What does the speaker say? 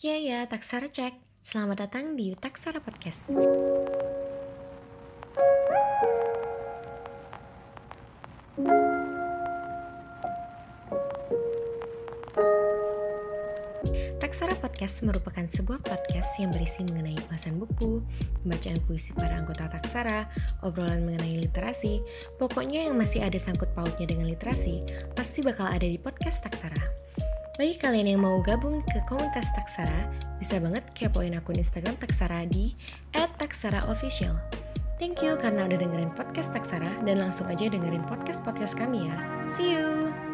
Ya ya, Taksara cek. Selamat datang di Taksara Podcast. Taksara Podcast merupakan sebuah podcast yang berisi mengenai ulasan buku, pembacaan puisi para anggota Taksara, obrolan mengenai literasi, pokoknya yang masih ada sangkut pautnya dengan literasi, pasti bakal ada di podcast Taksara. Bagi kalian yang mau gabung ke komunitas Taksara, bisa banget kepoin akun Instagram Taksara di @taksaraofficial. Thank you karena udah dengerin podcast Taksara dan langsung aja dengerin podcast-podcast kami ya. See you!